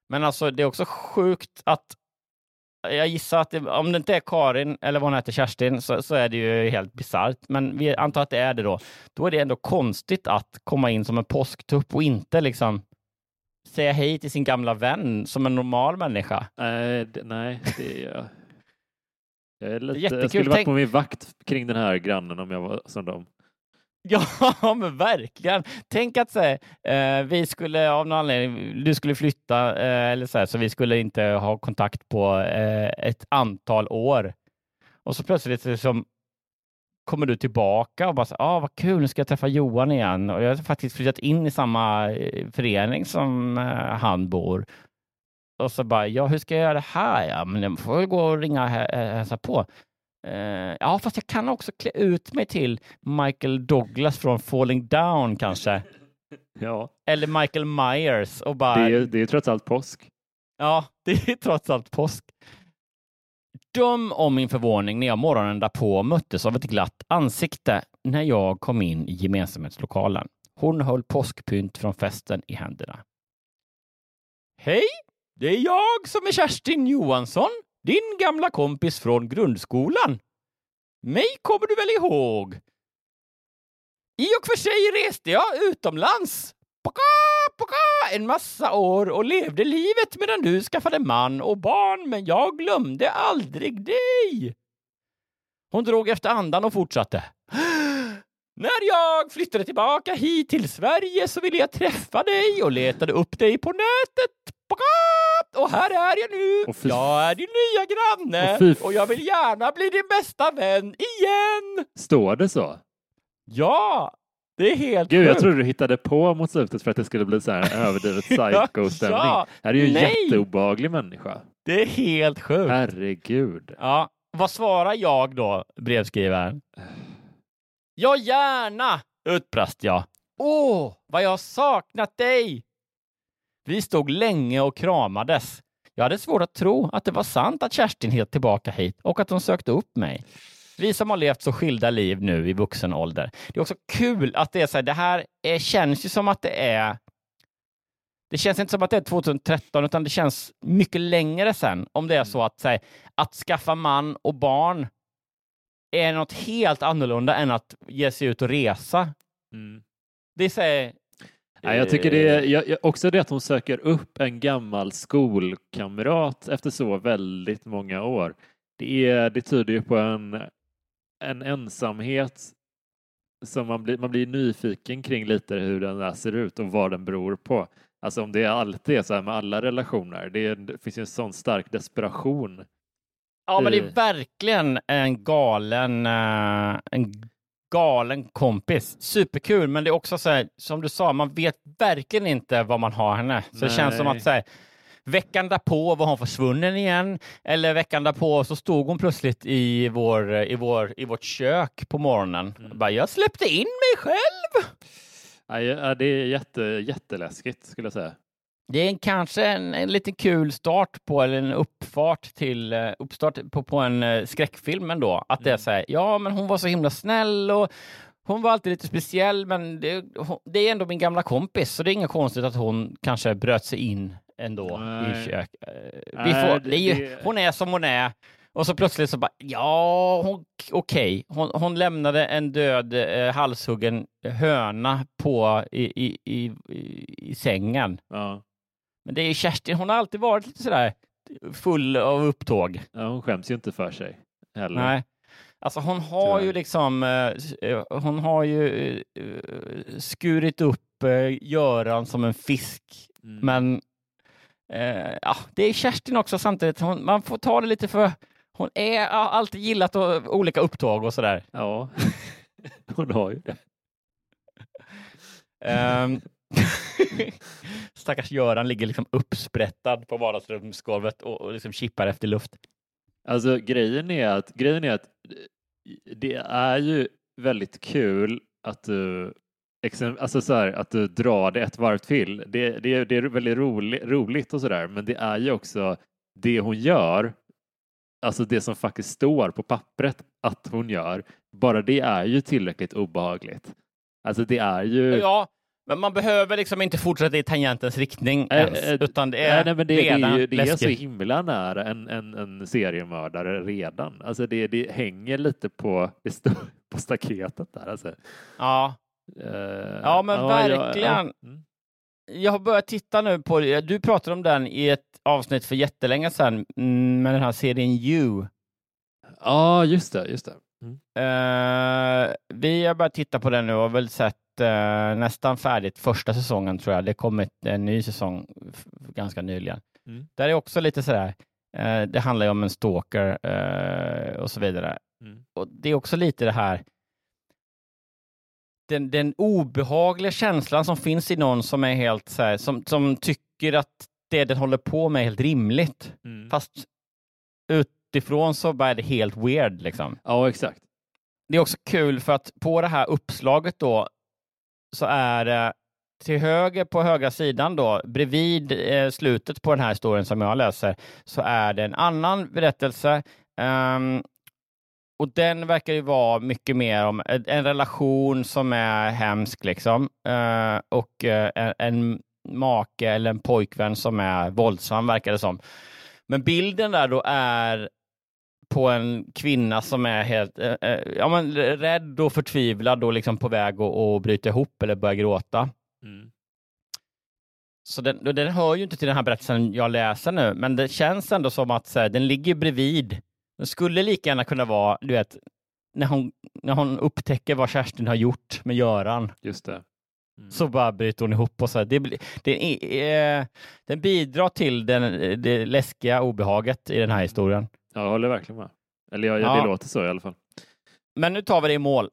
Men alltså, det är också sjukt att jag gissar att det, om det inte är Karin eller vad hon heter, Kerstin, så, så är det ju helt bisarrt. Men vi antar att det är det då. Då är det ändå konstigt att komma in som en påsktupp och inte liksom säga hej till sin gamla vän som en normal människa. Nej, det, nej, det är jag. Jag, är lite, jättekul. jag skulle varit på min vakt kring den här grannen om jag var som dem. Ja, men verkligen. Tänk att så här, eh, vi skulle av någon anledning, du skulle flytta eh, eller så, här, så vi skulle inte ha kontakt på eh, ett antal år. Och så plötsligt liksom, kommer du tillbaka och bara så, ah, vad kul, nu ska jag träffa Johan igen. Och jag har faktiskt flyttat in i samma eh, förening som eh, han bor. Och så bara, ja, hur ska jag göra det här? Ja, men jag får väl gå och ringa och hä- hä- hälsa på. Eh, ja, fast jag kan också klä ut mig till Michael Douglas från Falling Down kanske. Ja, Eller Michael Myers och bara... det är, det är trots allt påsk. Ja, det är trots allt påsk. Döm om min förvåning när jag morgonen därpå möttes av ett glatt ansikte när jag kom in i gemensamhetslokalen. Hon höll påskpynt från festen i händerna. Hej! Det är jag som är Kerstin Johansson, din gamla kompis från grundskolan. Mig kommer du väl ihåg? I och för sig reste jag utomlands en massa år och levde livet medan du skaffade man och barn, men jag glömde aldrig dig. Hon drog efter andan och fortsatte. När jag flyttade tillbaka hit till Sverige så ville jag träffa dig och letade upp dig på nätet. Och här är jag nu. Fy- Jag är din nya granne Och fy- och jag vill gärna bli din bästa vän igen. Står det så? Ja, det är helt Gud, jag sjukt. trodde du hittade på mot slutet för att det skulle bli så här överdrivet psycho-stämning. Ja, Det här är ju en nej. jätteobehaglig människa. Det är helt sjukt. Herregud. Ja, vad svarar jag då, brevskrivaren? Ja, gärna, utbrast jag. Åh, vad jag har saknat dig! Vi stod länge och kramades. Jag hade svårt att tro att det var sant att Kerstin helt tillbaka hit och att hon sökte upp mig. Vi som har levt så skilda liv nu i vuxen ålder. Det är också kul att det är så här, det här är, känns ju som att det är det känns inte som att det är 2013 utan det känns mycket längre sen om det är så att, så här, att skaffa man och barn är något helt annorlunda än att ge sig ut och resa. Mm. Det är så här, Nej, jag tycker det är jag, jag, också det att hon söker upp en gammal skolkamrat efter så väldigt många år. Det, är, det tyder ju på en, en ensamhet som man blir, man blir nyfiken kring lite hur den där ser ut och vad den beror på. Alltså om det alltid är så här med alla relationer. Det, är, det finns ju en sån stark desperation. Ja, men det är verkligen en galen, eh, en galen kompis. Superkul, men det är också så här, som du sa, man vet verkligen inte vad man har henne. Så det känns som Nej. att så här, veckan därpå var hon försvunnen igen, eller veckan därpå så stod hon plötsligt i, vår, i, vår, i vårt kök på morgonen. Mm. Bara, jag släppte in mig själv! Ja, det är jätte, jätteläskigt skulle jag säga. det är en, kanske en, en liten kul start på, eller en uppfart till, eh, uppstart på, på en eh, skräckfilm ändå. Att det är så här, ja men hon var så himla snäll och hon var alltid lite speciell, men det, det är ändå min gamla kompis, så det är inget konstigt att hon kanske bröt sig in ändå Nej. i kök. Eh, Vi får, det- är ju, hon är som hon är. Och så plötsligt så bara, ja, hon- okej. Hon, hon lämnade en död eh, halshuggen höna på i, i, i, i, sängen. Ja. Men det är Kerstin, hon har alltid varit lite sådär full av upptåg. ja, hon skäms ju inte för sig heller. Nej. Alltså hon har ju liksom, eh, eh, hon har ju eh, skurit upp eh, Göran som en fisk. Mm. Men eh, ja, det är Kerstin också samtidigt. Hon, man får ta det lite för, hon är, har alltid gillat och, olika upptåg och sådär. Ja, hon har ju det. Um, stackars Göran ligger liksom uppsprättad på vardagsrumsgolvet och, och liksom kippar efter luft. Alltså grejen är att, grejen är att eh, det är ju väldigt kul att du, alltså så här, att du drar det ett varv till. Det, det, det är väldigt roligt, roligt och sådär, men det är ju också det hon gör, alltså det som faktiskt står på pappret att hon gör, bara det är ju tillräckligt obehagligt. Alltså det är ju... Ja, men man behöver liksom inte fortsätta i tangentens riktning Äh, ens, äh, utan det är nej, men det, det redan är, ju, det är så himla nära en, en, en seriemördare redan. Alltså det, det hänger lite på, det på staketet där. Alltså. Ja. Eh, Ja, men ja, verkligen. Ja, mm. Jag har börjat titta nu på. Du pratade om den i ett avsnitt för jättelänge sedan mm, med den här serien You. ja, just det. Just det. Mm. Eh, vi har börjat titta på den nu och har väl sett eh, nästan färdigt första säsongen tror jag. Det kommer en ny säsong ganska nyligen. Mm. Där är också lite sådär, eh, det handlar ju om en stalker och så vidare. Mm. Och det är också lite det här, den, den obehagliga känslan som finns i någon som är helt så här, som, som tycker att det den håller på med är helt rimligt. Mm. Fast utifrån så är det helt weird liksom. Ja, exakt. Det är också kul för att på det här uppslaget då så är det till höger på högra sidan då, bredvid eh, slutet på den här historien som jag läser, så är det en annan berättelse. Ehm, och den verkar ju vara mycket mer om en, relation som är hemsk liksom. Eh, och eh, en, make eller en pojkvän som är våldsam verkar det som. Men bilden där då är på en kvinna som är helt eh, eh, ja, men rädd och förtvivlad och liksom på väg att, att bryta ihop eller börja gråta. Mm. Så den, den hör ju inte till den här berättelsen jag läser nu, men det känns ändå som att så här, den ligger bredvid. Den skulle lika gärna kunna vara, du vet, när hon, när hon upptäcker vad Kerstin har gjort med Göran, Just det. Mm. så bara bryter hon ihop och så här, det, det eh, den bidrar till den, det läskiga obehaget i den här historien. Ja, jag håller verkligen med. Eller ja, Ja. det låter så i alla fall. Men nu tar vi det i mål.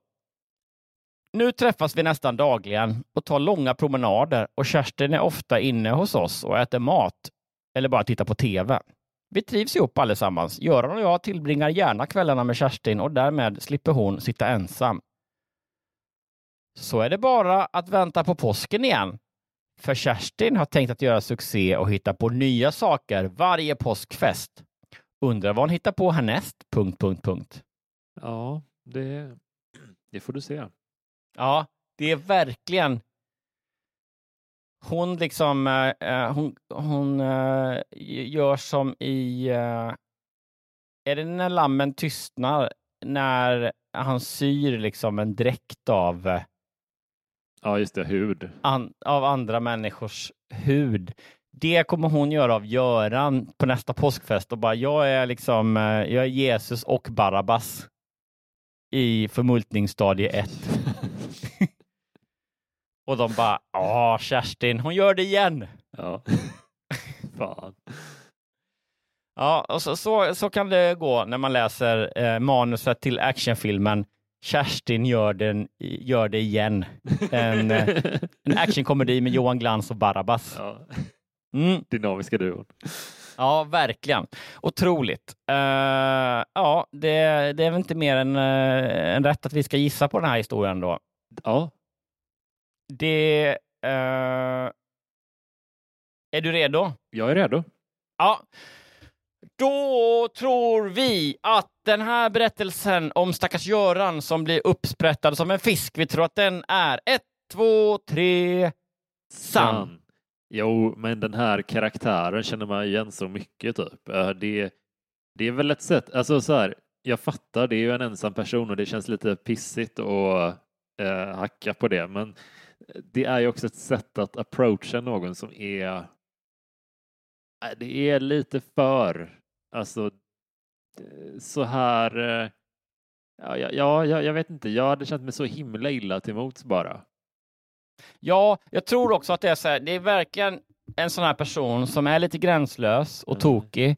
Nu träffas vi nästan dagligen och tar långa promenader och Kerstin är ofta inne hos oss och äter mat eller bara tittar på TV. Vi trivs ihop allesammans. Göran och jag tillbringar gärna kvällarna med Kerstin och därmed slipper hon sitta ensam. Så är det bara att vänta på påsken igen. För Kerstin har tänkt att göra succé och hitta på nya saker varje påskfest. Undrar vad hon hittar på härnäst? Punkt, punkt, punkt. Ja, det, det får du se. Ja, det är verkligen hon liksom, eh, eh, hon, hon eh, gör som i, eh, är det när lammen tystnar, när han syr liksom en dräkt av, eh, Ja, just det. Hud. an, av andra människors hud. Det kommer hon göra av Göran på nästa påskfest och bara, jag är liksom, eh, jag är Jesus och Barabbas i förmultningsstadie 1. Och de bara, ja Kerstin, hon gör det igen. Ja. Fan. Ja, och så, så, så kan det gå när man läser eh, manuset till actionfilmen Kerstin gör, den, gör det igen. En, eh, en actionkomedi med Johan Glans och Barabbas. Ja. Mm. Dynamiska duon. Ja, verkligen. Otroligt. Eh, ja, det, det är väl inte mer än, uh, än rätt att vi ska gissa på den här historien då. Ja. Det... eh, Är du redo? Jag är redo. Ja. Då tror vi att den här berättelsen om stackars Göran som blir uppsprättad som en fisk, vi tror att den är ett, två, tre, sann. Jo, men den här karaktären känner man igen så mycket typ. Eh, Det, det är väl ett sätt, alltså så här, jag fattar, det är ju en ensam person och det känns lite pissigt att eh, hacka på det, men det är ju också ett sätt att approacha någon som är eh, det är lite för, alltså eh, så här, eh, ja, ja, ja, jag jag vet inte, jag hade känt mig så himla illa till mots bara. Ja, jag tror också att det är så här, det är verkligen en sån här person som är lite gränslös och Mm. tokig.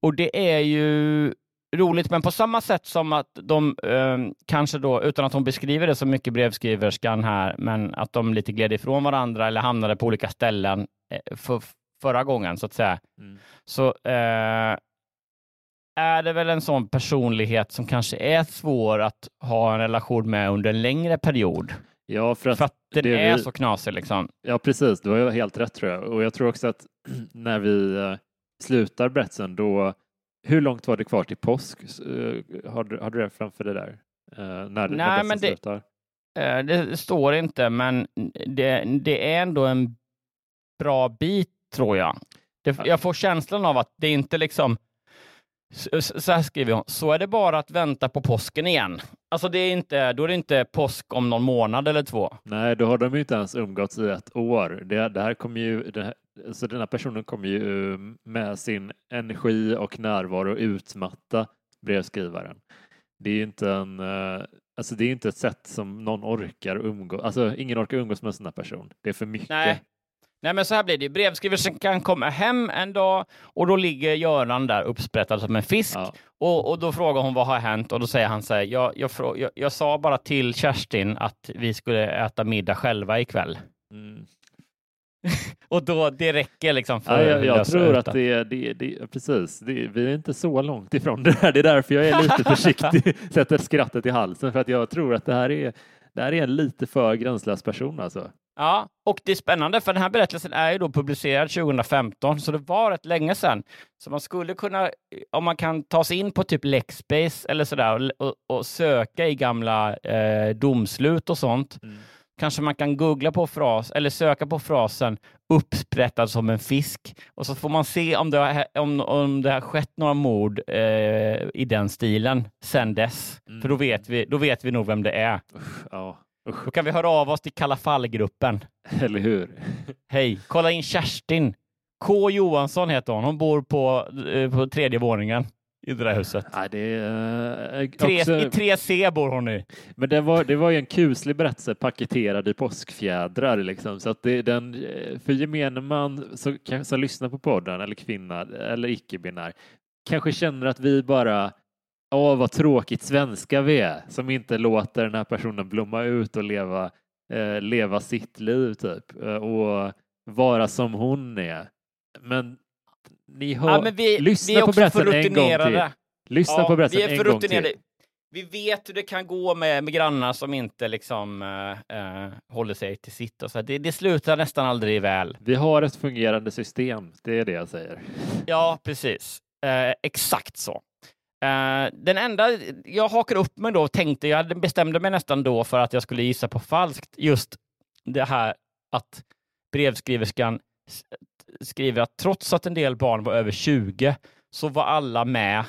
Och det är ju roligt, men på samma sätt som att de eh, kanske då, utan att hon beskriver det så mycket brevskriverskan här, men att de lite gled ifrån varandra eller hamnade på olika ställen eh, för, förra gången så att säga, Mm. så eh, är det väl en sån personlighet som kanske är svår att ha en relation med under en längre period. Ja, för att, För att den det är vi- så knasig liksom. Ja, precis. Du har helt rätt tror jag. Och jag tror också att när vi eh, slutar berättelsen då, hur långt var det kvar till påsk? Eh, Har du, har du det framför dig där? Eh, när, när Nej, berättelsen men det- slutar? Eh, Det står inte, men det, det är ändå en bra bit tror jag. Det, jag får känslan av att det inte liksom så här skriver hon, så är det bara att vänta på påsken igen. Alltså det är inte, då är det inte påsk om någon månad eller två. Nej, då har de ju inte ens umgåtts i ett år. Det, det här kommer ju, det så den här personen kommer ju med sin energi och närvaro utmatta brevskrivaren. Det är ju inte en, eh, alltså det är inte ett sätt som någon orkar umgås, alltså ingen orkar umgås med en sån här person. Det är för mycket. Nej. Nej, men så här blir det. Brevskrivelsen kan komma hem en dag och då ligger Göran där uppsprättad som en fisk. Och, och då frågar hon vad har hänt och då säger han så här, jag, jag, jag, jag sa bara till Kerstin att vi skulle äta middag själva ikväll. Mm. och då, det räcker liksom för Ja, jag, jag tror att det är, det, det, precis, det, vi är inte så långt ifrån det här. Det är därför jag är lite försiktig, sätter skrattet i halsen, för att jag tror att det här är, det här är en lite för gränslös person alltså. Ja, och det är spännande för den här berättelsen är ju då publicerad 2015, så det var rätt länge sedan. Så man skulle kunna, om man kan ta sig in på typ Lexbase eller sådär och, och, och söka i gamla eh, domslut och sånt, kanske man kan googla på fras eller söka på frasen uppsprättad som en fisk och så får man se om det har, om, om det har skett några mord eh, i den stilen sedan dess. För då vet, vi, då vet vi nog vem det är. Ja, Då kan vi höra av oss till Kalla fall-gruppen. Eller hur? Hej, kolla in Kerstin. K Johansson heter hon. Hon bor på, eh, på tredje våningen i det där huset. Ja, det är, eh, Tre, också- I 3C bor hon i. Men det var, det var ju en kuslig berättelse paketerad i påskfjädrar liksom. Så att det, den, eh, för gemene man som, som lyssnar på podden eller kvinna eller icke-binär kanske känner att vi bara Åh, vad tråkigt svenska vi är som inte låter den här personen blomma ut och leva, eh, leva sitt liv typ eh, och vara som hon är. Men ni hör, Ja, men vi, lyssna vi är på berättelsen en gång till. Lyssna Ja, på berättelsen en gång till. Vi vet hur det kan gå med, med grannar som inte liksom eh, håller sig till sitt. Och så. Det, det slutar nästan aldrig väl. Vi har ett fungerande system, det är det jag säger. Ja, precis. Eh, exakt så. Eh, den enda jag hakar upp mig då tänkte, jag bestämde mig nästan då för att jag skulle gissa på falskt, just det här att brevskriverskan skriver att trots att en del barn var över 20 så var alla med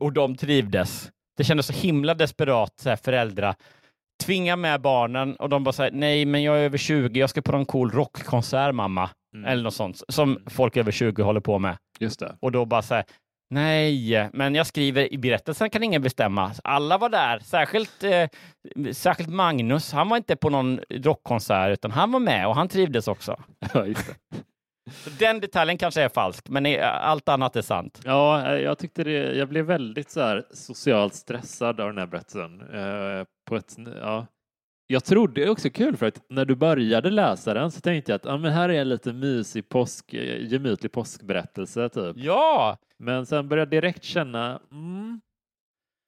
och de trivdes. Det kändes så himla desperat, så här, föräldrar tvinga med barnen och de bara säger nej, men jag är över 20, jag ska på någon cool rockkonsert mamma. Eller något sånt som folk över 20 håller på med. Just det. Och då bara säga nej, men jag skriver i berättelsen kan ingen bestämma. Alla var där, särskilt, eh, särskilt Magnus. Han var inte på någon rockkonsert utan han var med och han trivdes också. Ja, just det. Så den detaljen kanske är falsk, men allt annat är sant. Ja, jag tyckte det, jag blev väldigt så här socialt stressad av den här berättelsen. Eh, på ett, ja. Jag trodde det är också kul för att när du började läsa den så tänkte jag att ja, men här är en lite mysig påsk, eh, gemytlig påskberättelse typ. Ja! Men sen började jag direkt känna, mm,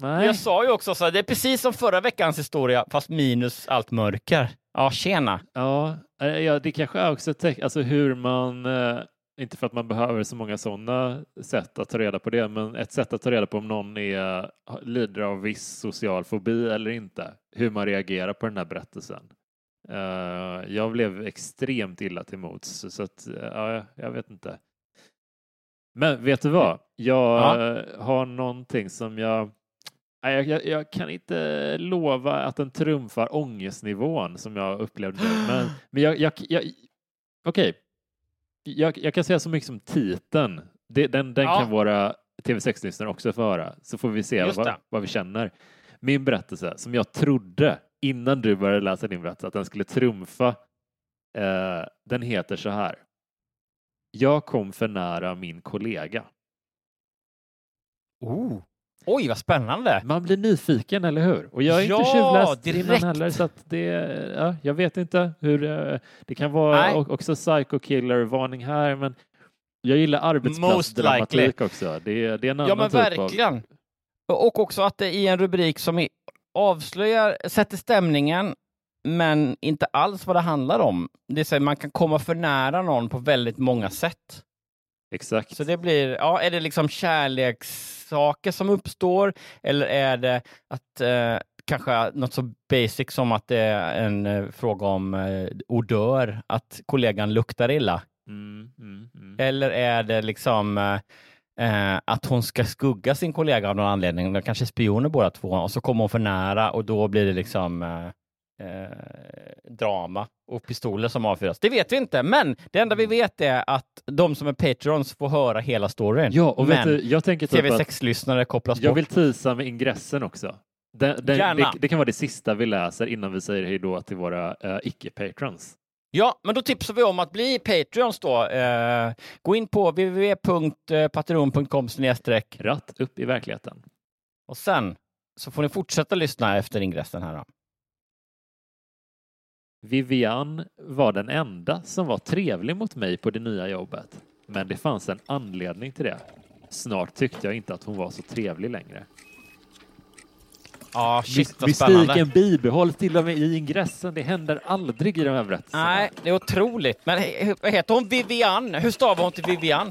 nej. Jag sa ju också så här, det är precis som förra veckans historia, fast minus allt mörker. Ja, tjena. Ja, eh, ja det kanske är också alltså hur man, eh, inte för att man behöver så många sådana sätt att ta reda på det, men ett sätt att ta reda på om någon är, lider av viss social fobi eller inte, hur man reagerar på den här berättelsen. Uh, jag blev extremt illa till mots, så att, ja, jag vet inte. Men vet du vad? Jag ja. har någonting som jag jag, jag, jag, kan inte lova att den trumfar ångestnivån som jag upplevde Men, men jag, jag, jag okej, okay. jag, jag, kan säga så mycket som titeln. Det, den den ja. kan våra TV6-lyssnare också få höra, så får vi se vad, vad, vi känner. Min berättelse, som jag trodde innan du började läsa din berättelse att den skulle trumfa, eh, den heter så här. Jag kom för nära min kollega. Oh. Oj, vad spännande! Man blir nyfiken, eller hur? Och jag är ja, inte tjuvläst direkt. innan heller, så att det, ja, jag vet inte hur eh, det kan vara Nej. också psycho killer-varning här, men jag gillar arbetsplatsdramatik också. Det, det är en annan Ja, men typ verkligen. Av... Och också att det är en rubrik som avslöjar, sätter stämningen, men inte alls vad det handlar om. Det är man kan komma för nära någon på väldigt många sätt. Exakt. Så det blir, ja, är det liksom kärlekssaker som uppstår eller är det att eh, kanske något så basic som att det är en eh, fråga om eh, odör, att kollegan luktar illa? Mm, mm, mm. Eller är det liksom eh, eh att hon ska skugga sin kollega av någon anledning, de kanske är spioner båda två, och så kommer hon för nära och då blir det liksom eh, eh, drama och pistoler som avfyras. Det vet vi inte, men det enda vi mm. vet är att de som är patrons får höra hela storyn. Ja, och men du, jag tänker typ TV6-lyssnare kopplas jag bort. Jag vill tisa med ingressen också. Den, den, det, det, kan vara det sista vi läser innan vi säger hej då till våra uh, icke-patrons. Ja, men då tipsar vi om att bli Patreons då. Eh, gå in på www.patreon.com Ratt upp i verkligheten. Och sen så får ni fortsätta lyssna efter ingressen här. Då. Vivian var den enda som var trevlig mot mig på det nya jobbet. Men det fanns en anledning till det. Snart tyckte jag inte att hon var så trevlig längre. Ja, shit vad spännande. Mystiken bibehålls till och med i ingressen. Det händer aldrig i de här berättelserna. Nej, det är otroligt. Men vad heter hon? Vivian? Hur stavar hon till Vivian?